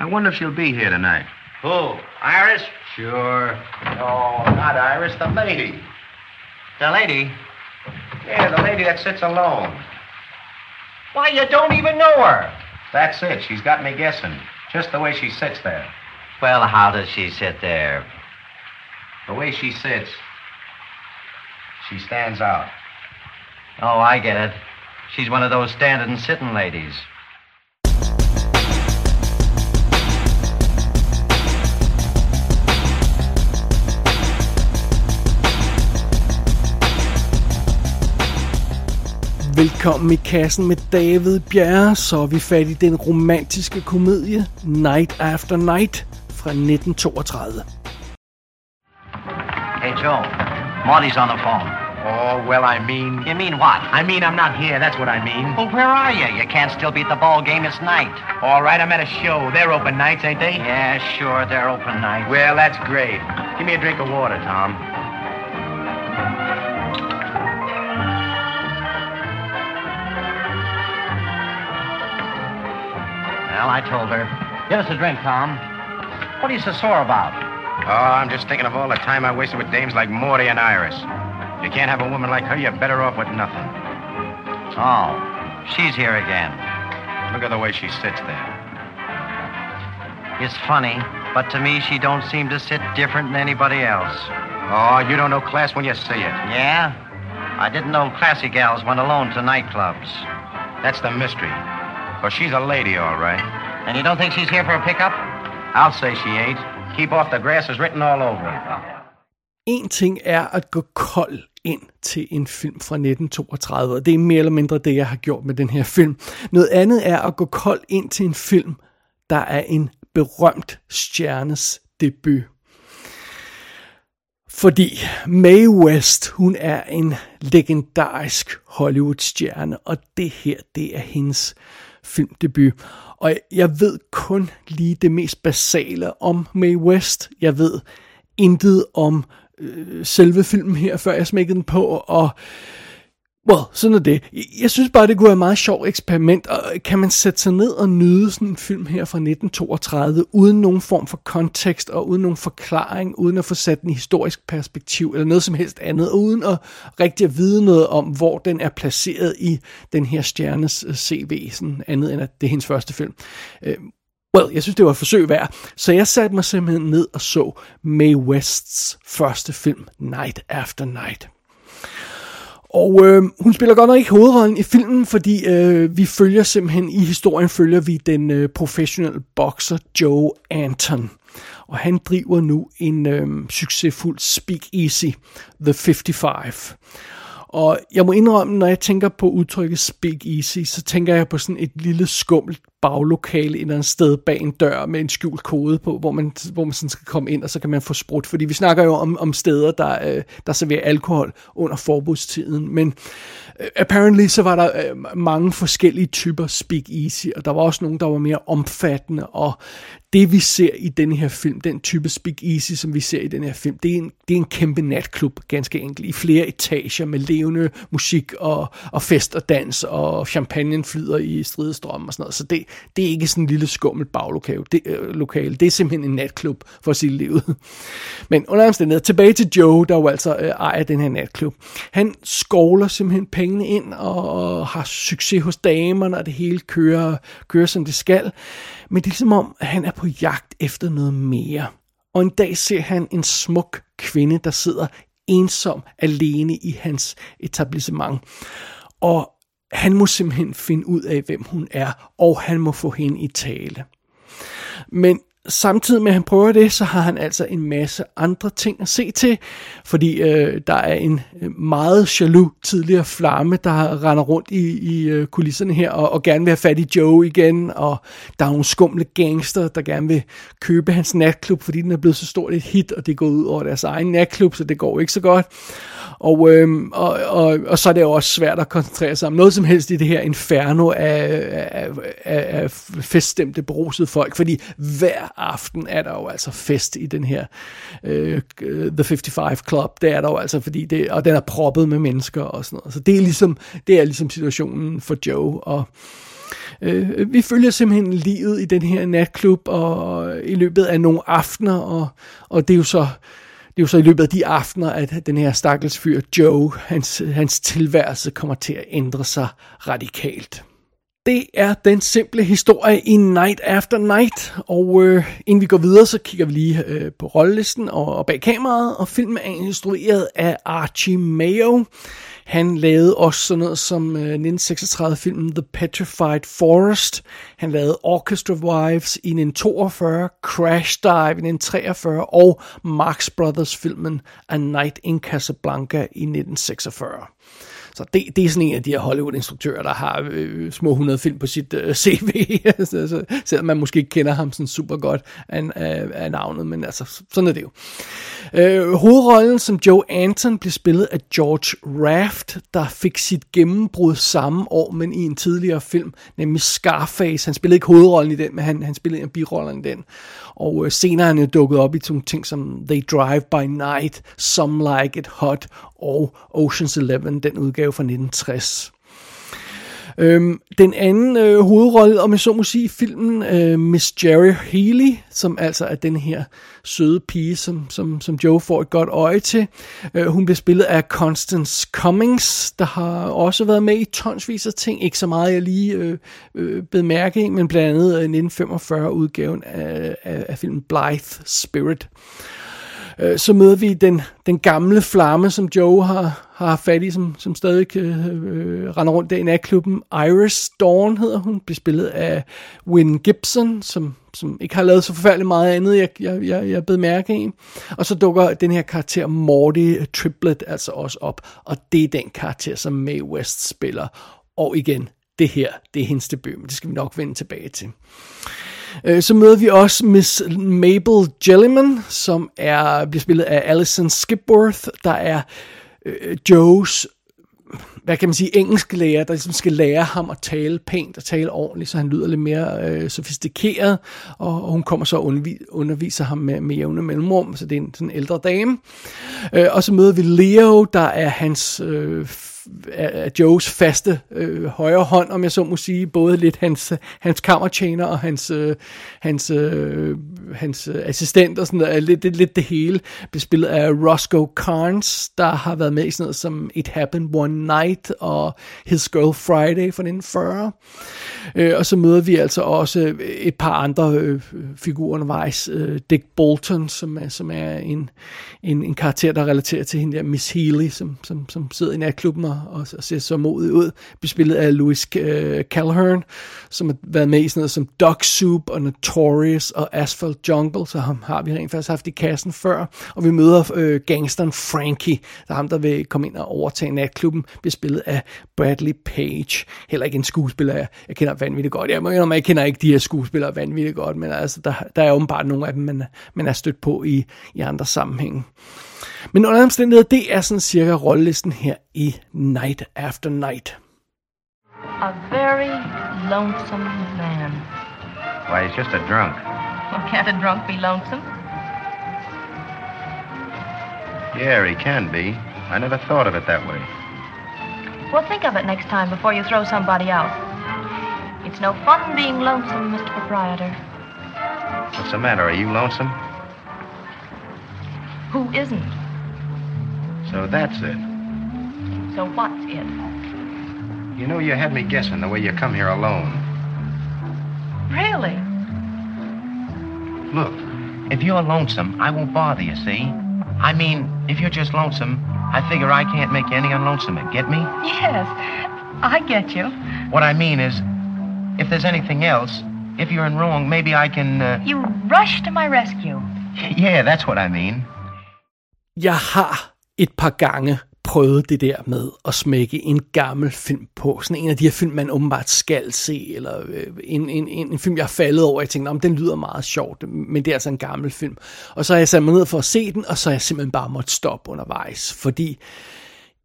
I wonder if she'll be here tonight. Who? Iris? Sure. No, not Iris. The lady. The lady? Yeah, the lady that sits alone. Why, you don't even know her. That's it. She's got me guessing. Just the way she sits there. Well, how does she sit there? The way she sits, she stands out. Oh, I get it. She's one of those standing and sitting ladies. Velkommen i kassen med David Bjerre, så er vi fat i den romantiske komedie Night After Night fra 1932. Hey, Joe. Marty's on the phone. Oh, well, I mean. You mean what? I mean, I'm not here. That's what I mean. Well, where are you? You can't still be at the ball game. It's night. All right, I'm at a show. They're open nights, ain't they? Yeah, sure. They're open night. Well, that's great. Give me a drink of water, Tom. Well, I told her. Give us a drink, Tom. What are you so sore about? Oh, I'm just thinking of all the time I wasted with dames like Morty and Iris. If you can't have a woman like her, you're better off with nothing. Oh, she's here again. Look at the way she sits there. It's funny, but to me she don't seem to sit different than anybody else. Oh, you don't know class when you see it. Yeah? I didn't know classy gals went alone to nightclubs. That's the mystery. Well, she's a lady, all right. And you don't think she's here for a pickup? I'll say she ain't. Keep off the grass is written all over it. En ting er at gå kold ind til en film fra 1932, og det er mere eller mindre det, jeg har gjort med den her film. Noget andet er at gå kold ind til en film, der er en berømt stjernes debut. Fordi Mae West, hun er en legendarisk Hollywood-stjerne, og det her, det er hendes filmdebut. Og jeg ved kun lige det mest basale om Mae West. Jeg ved intet om øh, selve filmen her, før jeg smækkede den på, og well, sådan er det. Jeg synes bare, det kunne være et meget sjovt eksperiment, og øh, kan man sætte sig ned og nyde sådan en film her fra 1932, uden nogen form for kontekst, og uden nogen forklaring, uden at få sat den i historisk perspektiv, eller noget som helst andet, og uden at rigtig at vide noget om, hvor den er placeret i den her stjernes øh, CV, sådan andet end at det er hendes første film. Øh, well, jeg synes, det var et forsøg værd. Så jeg satte mig simpelthen ned og så Mae Wests første film, Night After Night. Og øh, hun spiller godt nok ikke hovedrollen i filmen, fordi øh, vi følger simpelthen, i historien følger vi den øh, professionelle bokser Joe Anton. Og han driver nu en øh, succesfuld speakeasy, The 55. Og jeg må indrømme, når jeg tænker på udtrykket speak easy, så tænker jeg på sådan et lille skummelt baglokale et eller andet sted bag en dør med en skjult kode på, hvor man, hvor man sådan skal komme ind, og så kan man få sprut. Fordi vi snakker jo om, om steder, der, øh, der serverer alkohol under forbudstiden. Men øh, apparently så var der øh, mange forskellige typer speakeasy, og der var også nogle, der var mere omfattende, og det vi ser i den her film, den type speakeasy, som vi ser i den her film, det er en, det er en kæmpe natklub, ganske enkelt, i flere etager med levende musik og, og fest og dans, og champagne flyder i stridestrøm og sådan noget. Så det, det er ikke sådan en lille skummelt baglokale. Det, øh, lokale. det er simpelthen en natklub for sit liv. Men under omstændighed, tilbage til Joe, der jo altså øh, ejer den her natklub. Han skovler simpelthen pengene ind og, og har succes hos damerne, og det hele kører, kører som det skal. Men det er ligesom om, at han er på jagt efter noget mere. Og en dag ser han en smuk kvinde, der sidder ensom alene i hans etablissement. Og han må simpelthen finde ud af, hvem hun er, og han må få hende i tale. Men samtidig med at han prøver det, så har han altså en masse andre ting at se til, fordi øh, der er en øh, meget jaloux tidligere flamme, der render rundt i, i øh, kulisserne her, og, og gerne vil have fat i Joe igen, og der er nogle skumle gangster, der gerne vil købe hans natklub, fordi den er blevet så stort et hit, og det går ud over deres egen natklub, så det går ikke så godt. Og, øhm, og, og, og så er det jo også svært at koncentrere sig om noget som helst i det her inferno af, af, af, af feststemte, berusede folk, fordi hver aften er der jo altså fest i den her øh, øh The 55 Club, det er der jo altså, fordi det, og den er proppet med mennesker og sådan noget. Så det er ligesom, det er ligesom situationen for Joe, og Øh, vi følger simpelthen livet i den her natklub og i løbet af nogle aftener, og, og det er jo så det er jo så i løbet af de aftener, at den her stakkels fyr Joe, hans, hans tilværelse kommer til at ændre sig radikalt. Det er den simple historie i Night After Night, og øh, inden vi går videre, så kigger vi lige øh, på rollelisten og, og bag kameraet, og filmen er instrueret af Archie Mayo. Han lavede også sådan noget som øh, 1936-filmen The Petrified Forest. Han lavede Orchestra Wives i 1942, Crash Dive i 1943 og Marx Brothers-filmen A Night in Casablanca i 1946. Så det, det er sådan en af de her Hollywood-instruktører, der har øh, øh små 100 film på sit øh, CV, altså, selvom man måske ikke kender ham sådan super godt af, af, af navnet, men altså, sådan er det jo. Øh, hovedrollen som Joe Anton blev spillet af George Raft, der fik sit gennembrud samme år, men i en tidligere film, nemlig Scarface. Han spillede ikke hovedrollen i den, men han, han spillede en birollen i den. Og øh, senere er han dukket op i sådan ting som They Drive By Night, Some Like It Hot og Ocean's Eleven, den udgave fra 1960. Øhm, den anden øh, hovedrolle, om jeg så må sige, i filmen, øh, Miss Jerry Healy, som altså er den her søde pige, som, som, som Joe får et godt øje til. Øh, hun bliver spillet af Constance Cummings, der har også været med i tonsvis af ting. Ikke så meget, jeg lige øh, øh, bed men blandt andet øh, 1945 udgaven af, af, af filmen Blythe Spirit. Øh, så møder vi den, den gamle flamme, som Joe har, har fat i, som, som stadig øh, øh render rundt der i natklubben. Iris Dawn hedder hun, bliver spillet af Win Gibson, som, som ikke har lavet så forfærdeligt meget andet, jeg, jeg, jeg, jeg bed mærke i. Og så dukker den her karakter Morty Triplet altså også op, og det er den karakter, som Mae West spiller. Og igen, det her, det er hendes debut, men det skal vi nok vende tilbage til. Øh, så møder vi også Miss Mabel Jellyman, som er, bliver spillet af Alison Skipworth, der er øh, Joes hvad kan man sige, engelsk lærer, der ligesom skal lære ham at tale pænt og tale ordentligt, så han lyder lidt mere øh, sofistikeret, og, og hun kommer så og underviser, underviser ham med, med jævne mellemrum, så det er en sådan ældre dame. Øh, og så møder vi Leo, der er hans øh, er Joes faste øh, højre hånd, om jeg så må sige, både lidt hans, hans kammertjener og hans, øh, hans, øh, hans øh, assistent og sådan noget, lidt, lidt, lidt det hele, bespillet spillet af Roscoe Carnes, der har været med i sådan noget som It Happened One Night og His Girl Friday fra 1940. Øh, og så møder vi altså også et par andre øh, figurer undervejs. Øh, Dick Bolton, som er, som er en, en, en karakter, der relaterer til hende der Miss Healy, som, som, som sidder i natklubben og, og, og ser så modig ud. Bespillet af Louis øh, uh, Calhern, som har været med i sådan noget som Dog Soup og Notorious og Asphalt Jungle, så ham har vi rent faktisk haft i kassen før. Og vi møder øh, gangsteren Frankie, der er ham, der vil komme ind og overtage natklubben, bespillet af Bradley Page. Heller ikke en skuespiller, jeg, jeg kender vanvittigt godt. Jeg, må jeg kender ikke de her skuespillere vanvittigt godt, men altså, der, der er åbenbart nogle af dem, man, man er stødt på i, i andre sammenhænge. Men under omstændigheder, det er sådan cirka rollelisten her i Night After Night. A very lonesome man. Why, he's just a drunk. Well, can't a drunk be lonesome? Yeah, he can be. I never thought of it that way. Well, think of it next time before you throw somebody out. It's no fun being lonesome, Mr. Proprietor. What's the matter? Are you lonesome? Who isn't? So that's it. So what's it? You know, you had me guessing the way you come here alone. Really? Look, if you're lonesome, I won't bother you, see? I mean, if you're just lonesome, I figure I can't make you any unlonesomer. Get me? Yes, I get you. What I mean is, if there's anything else, if you're in wrong, maybe I can. Uh... You rush to my rescue. Yeah, that's what I mean. Jeg har et par gange prøvet det der med at smække en gammel film på. Sådan en af de her film, man åbenbart skal se, eller øh, en, en, en, en film, jeg er faldet over. Jeg tænkte, om den lyder meget sjovt, men det er altså en gammel film. Og så har jeg sat mig ned for at se den, og så har jeg simpelthen bare måttet stoppe undervejs, fordi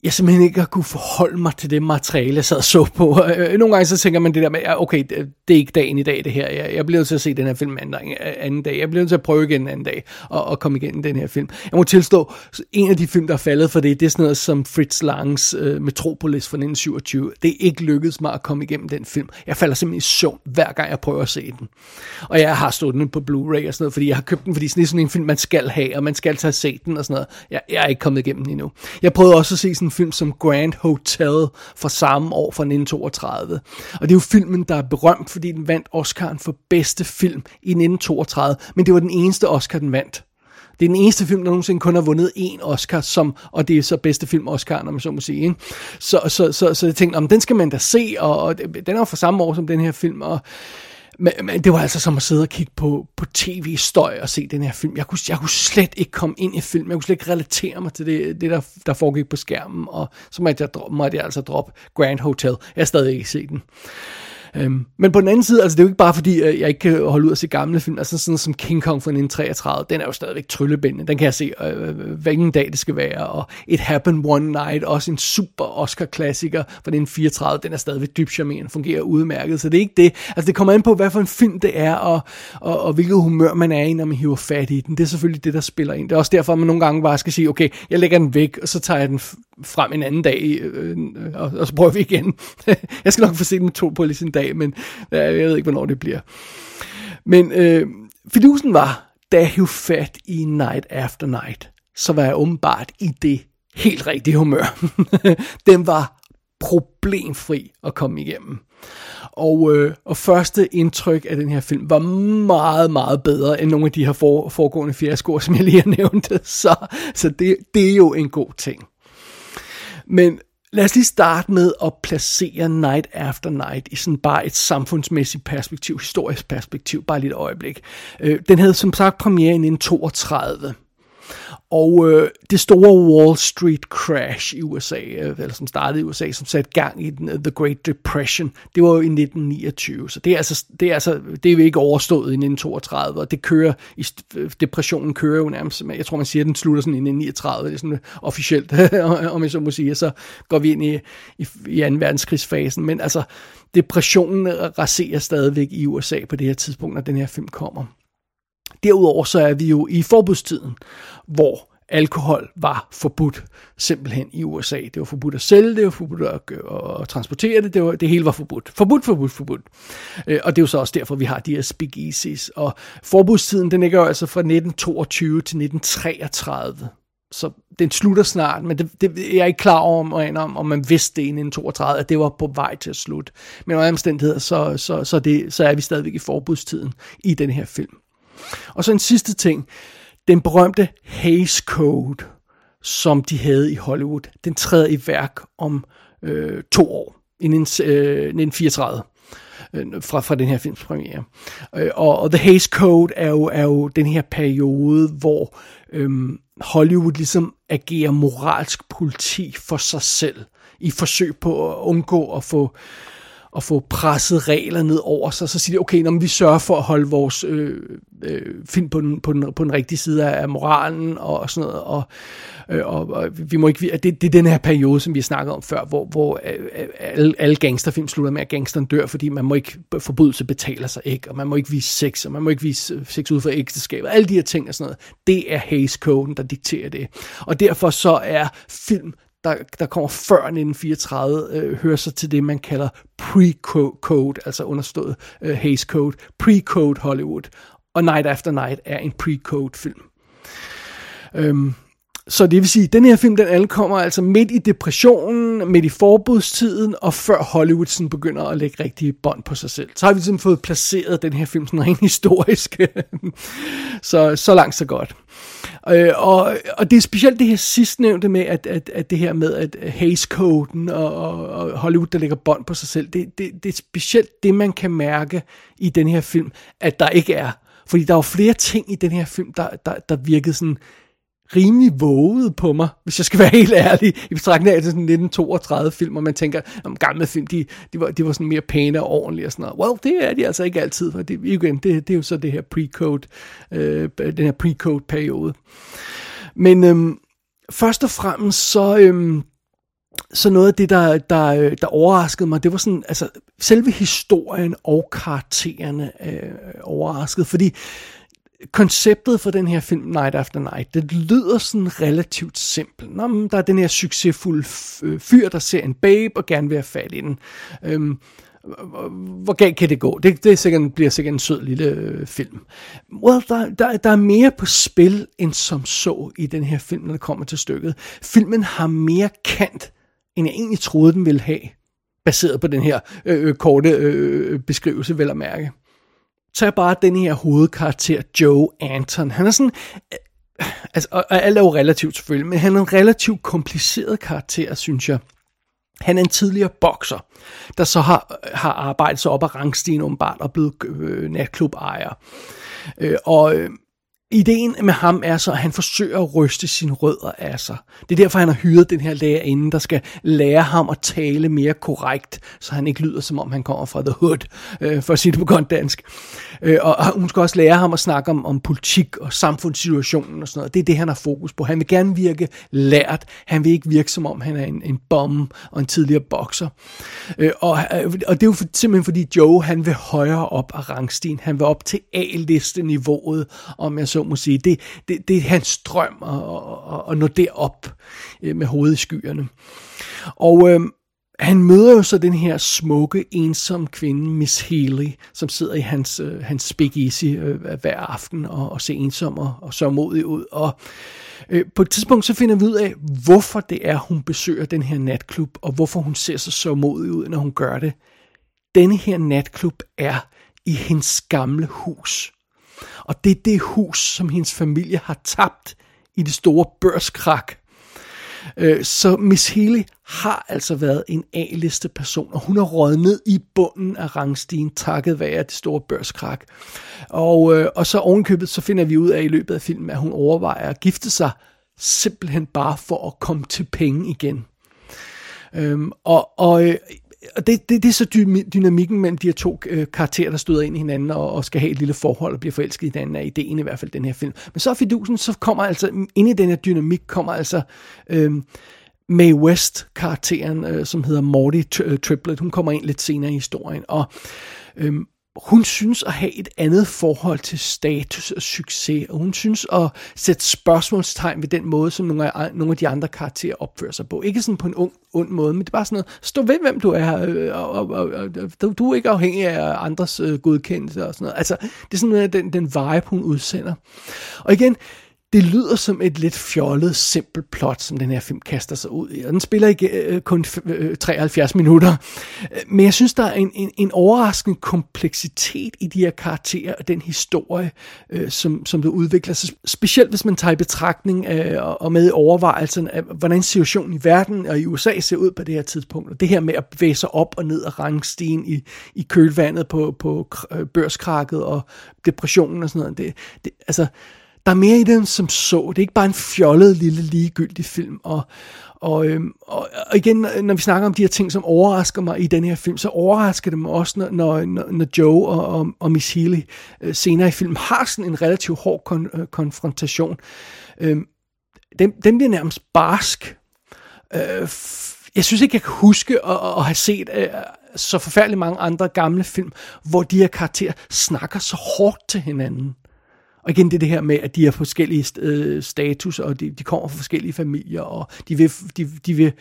jeg simpelthen ikke har kunne forholde mig til det materiale, jeg sad og så på. Øh, nogle gange så tænker man det der med, ja, okay, det er ikke dagen i dag, det her. Jeg, jeg bliver nødt til at se den her film anden, øh, anden dag. Jeg bliver nødt til at prøve igen en anden dag og, og komme igennem den her film. Jeg må tilstå, en af de film, der er faldet for det, det er sådan noget som Fritz Langs uh, Metropolis fra 1927. Det er ikke lykkedes mig at komme igennem den film. Jeg falder simpelthen i søvn, hver gang jeg prøver at se den. Og jeg har stået den på Blu-ray og sådan noget, fordi jeg har købt den, fordi sådan, det er sådan en film, man skal have, og man skal tage se den og sådan noget. Jeg, jeg er ikke kommet igennem den endnu. Jeg prøvede også at se sådan film som Grand Hotel fra samme år fra 1932. Og det er jo filmen, der er berømt, fordi den vandt Oscar'en for bedste film i 1932, men det var den eneste Oscar, den vandt. Det er den eneste film, der nogensinde kun har vundet én Oscar, som, og det er så bedste film Oscar, når man så må sige. Ikke? Så, så, så, så jeg tænkte, om den skal man da se, og, og den er jo fra samme år som den her film, og men, men det var altså som at sidde og kigge på, på tv-støj og se den her film. Jeg kunne, jeg kunne slet ikke komme ind i film. Jeg kunne slet ikke relatere mig til det, det der, der foregik på skærmen. Og så måtte jeg, måtte jeg altså droppe Grand Hotel. Jeg har stadig ikke set den. Øhm, men på den anden side, altså det er jo ikke bare fordi, øh, jeg ikke kan holde ud at se gamle film, altså sådan som King Kong fra 1933, den er jo stadigvæk tryllebindende, den kan jeg se øh, øh hvilken dag det skal være, og It Happened One Night, også en super Oscar-klassiker fra 1934, den er stadigvæk dybt charmerende, fungerer udmærket, så det er ikke det, altså det kommer an på, hvad for en film det er, og, og, og hvilket humør man er i, når man hiver fat i den, det er selvfølgelig det, der spiller ind, det er også derfor, at man nogle gange bare skal sige, okay, jeg lægger den væk, og så tager jeg den frem en anden dag, øh, øh, og, og så prøver vi igen. jeg skal nok få set den to på lige sin dag, men ja, jeg ved ikke, hvornår det bliver. Men øh, fidusen var, da jeg hævde fat i Night After Night, så var jeg åbenbart i det helt rigtige humør. den var problemfri at komme igennem. Og, øh, og første indtryk af den her film var meget, meget bedre end nogle af de her for, foregående fiaskoer, som jeg lige har nævnt. Så, så det, det er jo en god ting. Men lad os lige starte med at placere Night After Night i sådan bare et samfundsmæssigt perspektiv, historisk perspektiv, bare lidt et øjeblik. Øh, den havde som sagt premiere i 1932. Og øh, det store Wall Street crash i USA, øh, eller som startede i USA, som satte gang i den, uh, The Great Depression, det var jo i 1929. Så det er altså, det er, altså, det er jo ikke overstået i 1932, og det kører, i, øh, depressionen kører jo nærmest, jeg tror man siger, at den slutter sådan i 1939, det er sådan øh, officielt, om jeg så må sige, så går vi ind i, i, i 2. verdenskrigsfasen, men altså, depressionen raserer stadigvæk i USA på det her tidspunkt, når den her film kommer. Derudover så er vi jo i forbudstiden, hvor alkohol var forbudt simpelthen i USA. Det var forbudt at sælge det, var forbudt at, at transportere det, det, var, det hele var forbudt. Forbudt, forbudt, forbudt. Øh, og det er jo så også derfor, vi har de her speakeasies. Og forbudstiden, den ligger jo altså fra 1922 til 1933. Så den slutter snart, men det, det jeg er ikke klar over, om, om man vidste det i 1932, at det var på vej til at slutte. Men under omstændigheder, så, så, så, det, så er vi stadigvæk i forbudstiden i den her film. Og så en sidste ting. Den berømte Hays Code, som de havde i Hollywood, den træder i værk om øh, to år, i 1934 øh, 1934 øh, fra, fra den her films premiere. Øh, og, og The Hays Code er jo, er jo den her periode, hvor øhm, Hollywood ligesom agerer moralsk politi for sig selv, i forsøg på at undgå at få at få presset regler ned over sig, så siger de, okay, når vi sørger for at holde vores øh, øh, film på den, på, den, på den rigtige side af moralen og, og sådan noget, og, øh, og, og vi må ikke, det, det er den her periode, som vi har snakket om før, hvor, hvor øh, øh alle, alle gangsterfilm slutter med, at gangsteren dør, fordi man må ikke, forbrydelse betaler sig ikke, og man må ikke vise sex, og man må ikke vise øh, sex ud for ægteskabet, alle de her ting og sådan noget, det er Hays-koden, der dikterer det. Og derfor så er film der, der kommer før 1934, øh, hører sig til det, man kalder pre-code, altså understået øh, Hays Code, pre-code Hollywood. Og Night After Night er en pre-code film. Øhm, så det vil sige, at den her film, den ankommer altså midt i depressionen, midt i forbudstiden, og før Hollywood sådan begynder at lægge rigtige bånd på sig selv. Så har vi ligesom fået placeret den her film sådan rent historisk. så, så langt, så godt. Øh, og, og det er specielt det her sidstnævnte med, at, at, at det her med, at Hays-koden og, og, og Hollywood, der lægger bånd på sig selv, det, det, det er specielt det, man kan mærke i den her film, at der ikke er. Fordi der var flere ting i den her film, der, der, der virkede sådan rimelig våget på mig, hvis jeg skal være helt ærlig, i betragtning af, at det er sådan 1932 film, og man tænker, om gamle film, de, de, var, de var sådan mere pæne og ordentlige og sådan noget. Well, det er de altså ikke altid, for det, igen, det, det er jo så det her pre-code, øh, den her pre-code periode. Men øhm, først og fremmest så, øhm, så noget af det, der, der, øh, der overraskede mig, det var sådan, altså selve historien og karaktererne øh, overraskede, fordi konceptet for den her film, Night After Night, det lyder sådan relativt simpelt. Nå, men der er den her succesfulde øh, fyr, der ser en babe og gerne vil have fat i den. Øhm, hvor galt kan det gå? Det, det er sikkert, bliver sikkert en sød lille øh, film. Well, der, der, der er mere på spil end som så i den her film, når det kommer til stykket. Filmen har mere kant, end jeg egentlig troede, den ville have, baseret på den her øh, øh korte øh, øh, beskrivelse, vel at mærke. Så er bare den her hovedkarakter, Joe Anton. Han er sådan... Øh, altså, og alt er jo relativt selvfølgelig, men han er en relativt kompliceret karakter, synes jeg. Han er en tidligere bokser, der så har, øh, har arbejdet sig op ad rangstigen åbenbart og blevet øh, natklubejer. Øh, og øh, ideen med ham er så, at han forsøger at ryste sine rødder af sig. Det er derfor, han har hyret den her lærerinde, der skal lære ham at tale mere korrekt, så han ikke lyder, som om han kommer fra The Hood, øh, for at sige det på godt dansk. Øh, Øh, og hun skal også lære ham at snakke om, om politik og samfundssituationen og sådan noget. Det er det, han har fokus på. Han vil gerne virke lært. Han vil ikke virke, som om han er en, en bombe og en tidligere bokser. Øh, og, og det er jo for, simpelthen fordi Joe, han vil højere op af rangstigen. Han vil op til A-liste-niveauet, om jeg så må sige. Det, det, det er hans drøm at, at, at nå derop øh, med hovedet i skyerne. Og øh, han møder jo så den her smukke, ensomme kvinde, Miss Healy, som sidder i hans, øh, hans speakeasy øh, hver aften og, og ser ensom og, og så modig ud. Og øh, på et tidspunkt så finder vi ud af, hvorfor det er, hun besøger den her natklub, og hvorfor hun ser så så modig ud, når hun gør det. Denne her natklub er i hendes gamle hus. Og det er det hus, som hendes familie har tabt i det store børskrak. Øh, så Miss Healy har altså været en A-liste person, og hun er røget ned i bunden af rangstigen, takket være det store børskrak. Og, øh, og så ovenkøbet, så finder vi ud af i løbet af filmen, at hun overvejer at gifte sig, simpelthen bare for at komme til penge igen. Øhm, og, og øh, og det, det, det er så dy, dynamikken mellem de her to øh, karakterer, der støder ind i hinanden og, og skal have et lille forhold og bliver forelsket i hinanden, er ideen i hvert fald den her film. Men så er fidusen, så kommer altså, ind i den her dynamik, kommer altså øh, Mae West karakteren, øh, som hedder Morty øh, Triplet, hun kommer ind lidt senere i historien, og øh, hun synes at have et andet forhold til status og succes, og hun synes at sætte spørgsmålstegn ved den måde, som nogle af, nogle af de andre karakterer opfører sig på. Ikke sådan på en ung, ond måde, men det er bare sådan noget, stå ved, hvem du er, øh, og, og, og, og du er ikke afhængig af andres øh, godkendelse og sådan noget. Altså, det er sådan noget, den, den vibe, hun udsender. Og igen, det lyder som et lidt fjollet, simpelt plot, som den her film kaster sig ud i. Og den spiller ikke øh, kun øh, 73 minutter. Øh, men jeg synes, der er en, en, en overraskende kompleksitet i de her karakterer og den historie, øh, som, som det udvikler sig. Specielt hvis man tager i betragtning øh, og med i overvejelsen af, hvordan situationen i verden og i USA ser ud på det her tidspunkt. Og det her med at bevæge sig op og ned og rangstigen i, i kølvandet på, på øh, børskrakket og depressionen og sådan noget. Det, det, altså, der er mere i den som så. Det er ikke bare en fjollet lille ligegyldig film. Og, og, øhm, og, og igen, når vi snakker om de her ting, som overrasker mig i den her film, så overrasker det mig også, når, når, når Joe og, og, og Miss Healy øh, senere i filmen har sådan en relativt hård kon, øh, konfrontation. Øhm, den, den bliver nærmest barsk. Øh, jeg synes ikke, jeg kan huske at, at have set øh, så forfærdeligt mange andre gamle film, hvor de her karakterer snakker så hårdt til hinanden. Og igen det, det her med, at de har forskellige øh, status, og de, de kommer fra forskellige familier, og de vil, de, de vil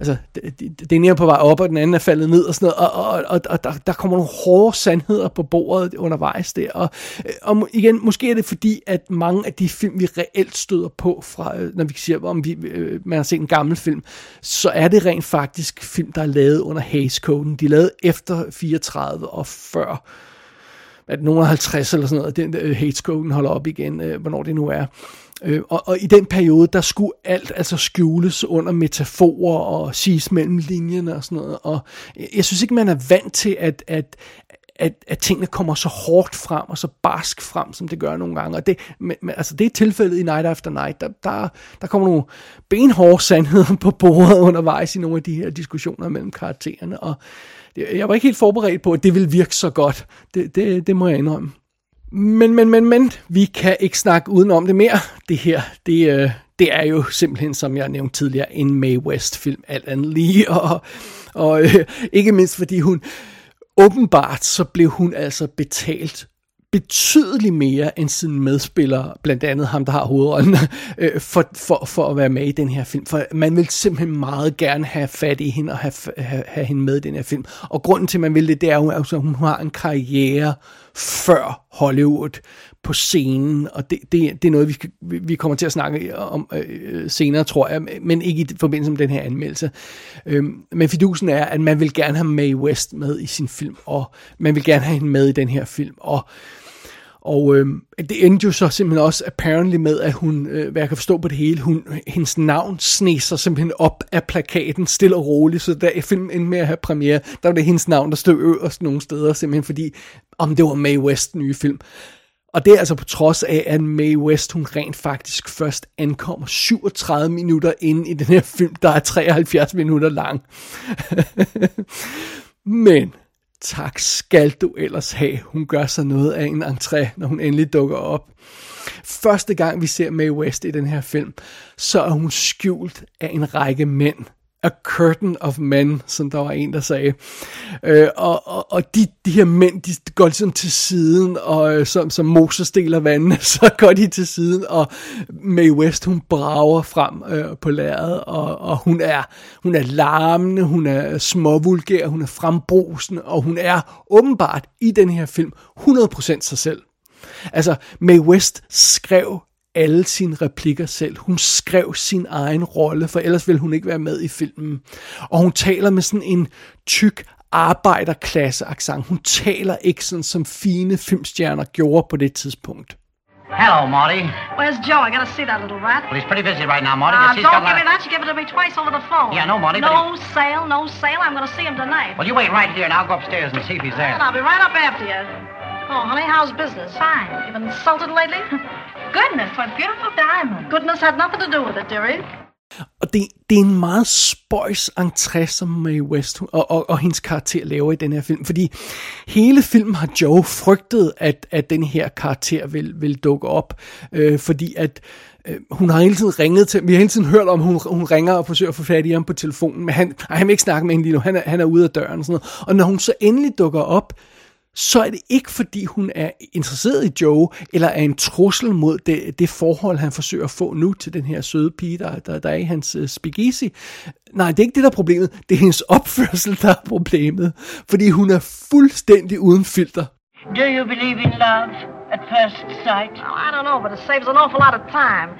altså, den ene er på vej op, og den anden er faldet ned, og sådan noget, og, og, og, og der, der kommer nogle hårde sandheder på bordet undervejs der, og, øh, og igen, måske er det fordi, at mange af de film, vi reelt støder på, fra, øh, når vi siger, om vi, man har set en gammel film, så er det rent faktisk film, der er lavet under Hays-koden. De er lavet efter 34 og før at nogen 50 eller sådan noget, den der øh, hate holder op igen, øh, hvornår det nu er. Øh, og, og i den periode, der skulle alt altså skjules under metaforer og siges mellem linjerne og sådan noget. Og jeg synes ikke, man er vant til, at, at, at, at tingene kommer så hårdt frem og så barsk frem, som det gør nogle gange. Og det, men, altså det er tilfældet i Night After Night. Der, der, der kommer nogle benhårde sandheder på bordet undervejs i nogle af de her diskussioner mellem karaktererne. Og jeg var ikke helt forberedt på, at det ville virke så godt. Det, det, det må jeg indrømme. Men, men, men, men, vi kan ikke snakke uden om det mere. Det her, det, øh, det er jo simpelthen, som jeg nævnte tidligere, en Mae West-film, alt andet lige, og, og øh, ikke mindst fordi hun, åbenbart så blev hun altså betalt betydeligt mere end sin medspiller, blandt andet ham, der har hovedrollen, øh, for, for, for at være med i den her film. For man vil simpelthen meget gerne have fat i hende og have, have, have hende med i den her film. Og grunden til, at man vil det, det er jo, at hun har en karriere før Hollywood på scenen, og det, det, det er noget, vi, vi kommer til at snakke om øh, senere, tror jeg, men ikke i forbindelse med den her anmeldelse. Øhm, men fidusen er, at man vil gerne have Mae West med i sin film, og man vil gerne have hende med i den her film, og og øh, det endte jo så simpelthen også apparently med, at hun, øh, hvad jeg kan forstå på det hele, hun, hendes navn sneser simpelthen op af plakaten stille og roligt, så da filmen endte med at have premiere, der var det hendes navn, der stod øverst nogle steder, simpelthen fordi, om det var Mae West nye film. Og det er altså på trods af, at Mae West, hun rent faktisk først ankommer 37 minutter ind i den her film, der er 73 minutter lang. Men tak skal du ellers have. Hun gør sig noget af en entré, når hun endelig dukker op. Første gang vi ser Mae West i den her film, så er hun skjult af en række mænd a curtain of men, som der var en, der sagde. Øh, og og, og de, de her mænd, de går ligesom til siden, og øh, som, som Moses deler vandene, så går de til siden, og Mae West, hun brager frem øh, på lærredet, og, og hun er hun er larmende, hun er småvulgær, hun er frembrusende, og hun er åbenbart i den her film 100% sig selv. Altså, Mae West skrev alle sine replikker selv. Hun skrev sin egen rolle, for ellers ville hun ikke være med i filmen. Og hun taler med sådan en tyk arbejderklasse accent. Hun taler ikke sådan, som fine filmstjerner gjorde på det tidspunkt. Hello, Marty. Where's Joe? I gotta see that little rat. Well, he's pretty busy right now, Marty. Uh, don't give a me that. You give it to me twice over the phone. Yeah, no, Marty, but No sale, no sale. I'm gonna see him tonight. Well, you wait right here, and I'll go upstairs and see if he's there. And I'll be right up after you. Oh, honey, how's business? Fine. You been insulted lately? Goodness, what beautiful diamond. Goodness had nothing to do with it, dearie. Og det, det er en meget spøjs entré, som Mae West og, og, og hendes karakter laver i den her film. Fordi hele filmen har Joe frygtet, at, at den her karakter vil, vil dukke op. Øh, fordi at øh, hun har hele tiden ringet til, vi har hele tiden hørt om, hun, hun ringer og forsøger at få fat i ham på telefonen, men han, han vil ikke snakke med hende lige nu, han er, han er ude af døren og sådan noget. Og når hun så endelig dukker op, så er det ikke fordi hun er interesseret i Joe, eller er en trussel mod det, det forhold, han forsøger at få nu til den her søde pige, der, der, der er i hans uh, speakeasy. Nej, det er ikke det, der er problemet. Det er hendes opførsel, der er problemet. Fordi hun er fuldstændig uden filter. Do you believe in love at first sight? Well, I don't know, but it saves an awful lot of time.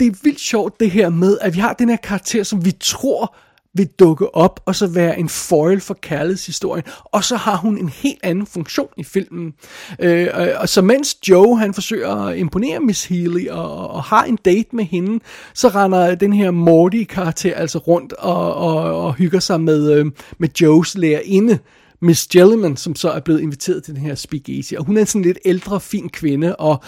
Det er vildt sjovt det her med, at vi har den her karakter, som vi tror vil dukke op og så være en foil for kærlighedshistorien. Og så har hun en helt anden funktion i filmen. Øh, og, og så mens Joe han forsøger at imponere Miss Healy og, og har en date med hende, så render den her Morty-karakter altså rundt og, og, og hygger sig med, øh, med Joes lærerinde. Miss Jellyman, som så er blevet inviteret til den her speakeasy. Og hun er en sådan lidt ældre, fin kvinde, og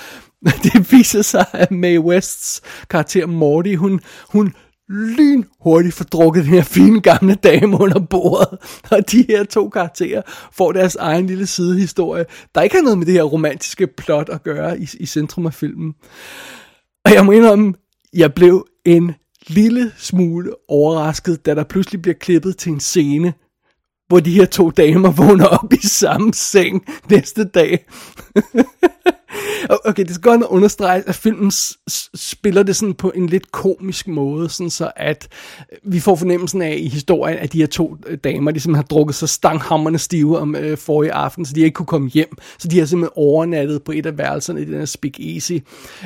det viser sig, at Mae Wests karakter Morty, hun, hun lynhurtigt får drukket den her fine gamle dame under bordet. Og de her to karakterer får deres egen lille sidehistorie, der ikke har noget med det her romantiske plot at gøre i, i centrum af filmen. Og jeg må indrømme, jeg blev en lille smule overrasket, da der pludselig bliver klippet til en scene, hvor de her to damer vågner op i samme seng næste dag. Okay, det skal godt understrege, at filmen spiller det sådan på en lidt komisk måde, sådan så at øh, vi får fornemmelsen af i historien, at de her to øh, damer, de simpelthen har drukket så stanghammerne stive om øh, forrige aften, så de ikke kunne komme hjem. Så de har simpelthen overnattet på et af værelserne i den her Speak Easy.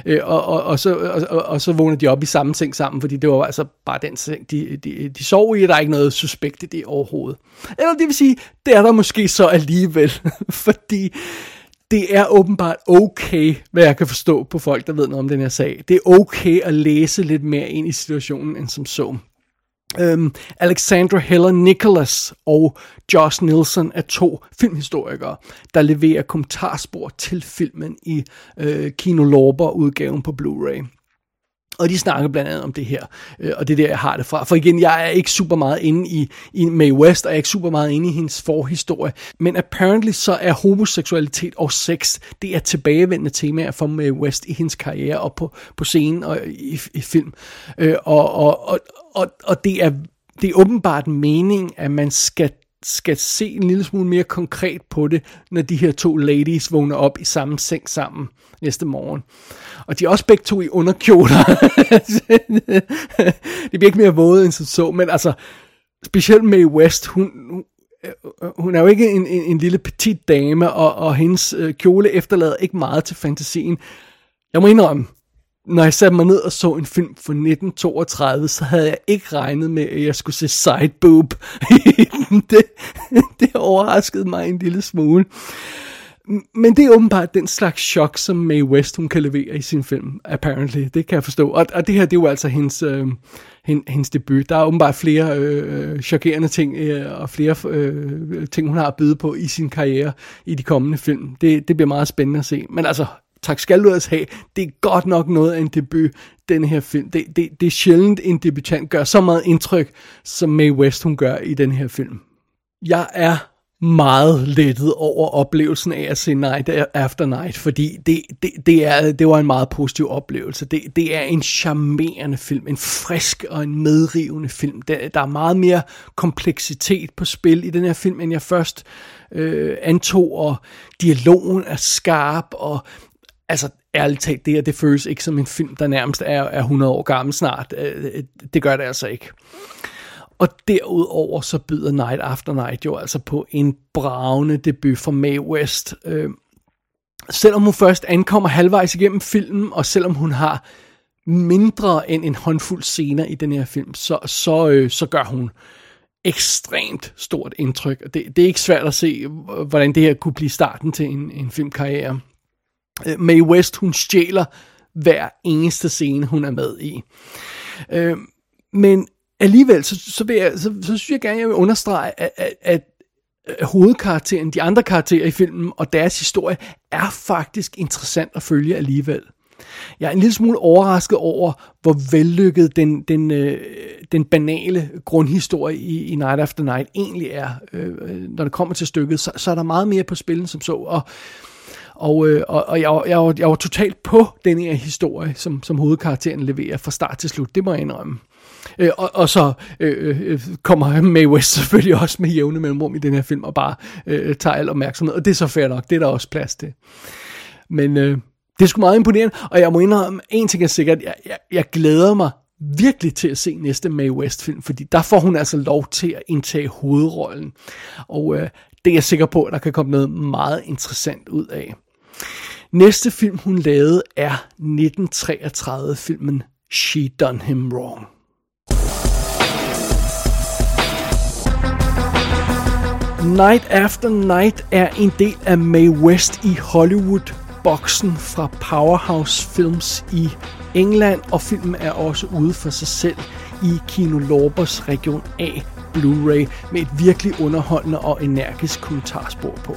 Øh, og, og, og, så, og, og, og så vågner de op i samme seng sammen, fordi det var altså bare den seng, de, de, de sov i, og der er ikke noget suspekt i det overhovedet. Eller det vil sige, det er der måske så alligevel, fordi det er åbenbart okay, hvad jeg kan forstå på folk, der ved noget om den her sag. Det er okay at læse lidt mere ind i situationen end som så. Um, Alexandra Heller Nicholas og Josh Nielsen er to filmhistorikere, der leverer kommentarspor til filmen i uh, Kino Lorber udgaven på Blu-ray. Og de snakker blandt andet om det her, øh, og det er der, jeg har det fra. For igen, jeg er ikke super meget inde i, i Mae West, og jeg er ikke super meget inde i hendes forhistorie. Men apparently så er homoseksualitet og sex, det er tilbagevendende temaer for Mae West i hendes karriere og på, på scenen og i, i film. Øh, og, og, og, og, og det er det er åbenbart mening, at man skal skal se en lille smule mere konkret på det, når de her to ladies vågner op i samme seng sammen næste morgen. Og de er også begge to i underkjoler. det bliver ikke mere våde end så, men altså, specielt Mae West, hun, hun er jo ikke en, en, en lille petit dame, og, og hendes øh, kjole efterlader ikke meget til fantasien. Jeg må indrømme, når jeg satte mig ned og så en film fra 1932, så havde jeg ikke regnet med, at jeg skulle se sideboob. det, det overraskede mig en lille smule. Men det er åbenbart den slags chok, som Mae West hun kan levere i sin film, apparently. Det kan jeg forstå. Og, og det her, det er jo altså hendes, øh, hendes debut. Der er åbenbart flere øh, chokerende ting, øh, og flere øh, ting, hun har at byde på i sin karriere i de kommende film. Det, det bliver meget spændende at se. Men altså, tak skal du altså have. Det er godt nok noget af en debut, den her film. Det, det, det er sjældent, en debutant gør så meget indtryk, som Mae West hun gør i den her film. Jeg er meget lettet over oplevelsen af at se Night After Night, fordi det, det, det, er, det var en meget positiv oplevelse. Det, det er en charmerende film, en frisk og en medrivende film. Der, der er meget mere kompleksitet på spil i den her film, end jeg først øh, antog, og dialogen er skarp, og altså ærligt talt, det her, det føles ikke som en film, der nærmest er, er 100 år gammel snart. Øh, øh, det gør det altså ikke. Og derudover så byder Night After Night jo altså på en bravende debut for Mae West. Øh, selvom hun først ankommer halvvejs igennem filmen, og selvom hun har mindre end en håndfuld scener i den her film, så, så, øh, så gør hun ekstremt stort indtryk. Det, det er ikke svært at se, hvordan det her kunne blive starten til en, en filmkarriere. Øh, Mae West, hun stjæler hver eneste scene, hun er med i. Øh, men alligevel, så, så, vil jeg, så, så synes jeg gerne, jeg vil understrege, at, at, at hovedkarakteren, de andre karakterer i filmen og deres historie, er faktisk interessant at følge alligevel. Jeg er en lille smule overrasket over, hvor vellykket den, den, øh, den banale grundhistorie i, i Night After Night egentlig er. Øh, øh når det kommer til stykket, så, så er der meget mere på spillet som så. Og og, øh, og, og jeg, jeg, var, jeg var totalt på den her historie, som, som hovedkarakteren leverer fra start til slut. Det må jeg indrømme. Øh, og, og så øh, øh, kommer Mae West selvfølgelig også med jævne mellemrum i den her film, og bare øh, tager al opmærksomhed. Og det er så fair nok, det er der også plads til. Men øh, det er sgu meget imponerende, og jeg må indrømme, en ting er sikkert, jeg, jeg, jeg glæder mig virkelig til at se næste Mae West film, fordi der får hun altså lov til at indtage hovedrollen. Og øh, det er jeg sikker på, at der kan komme noget meget interessant ud af. Næste film, hun lavede, er 1933-filmen She Done Him Wrong. Night After Night er en del af Mae West i Hollywood-boksen fra Powerhouse Films i England, og filmen er også ude for sig selv i Kino Lorbers Region A Blu-ray med et virkelig underholdende og energisk kommentarspor på.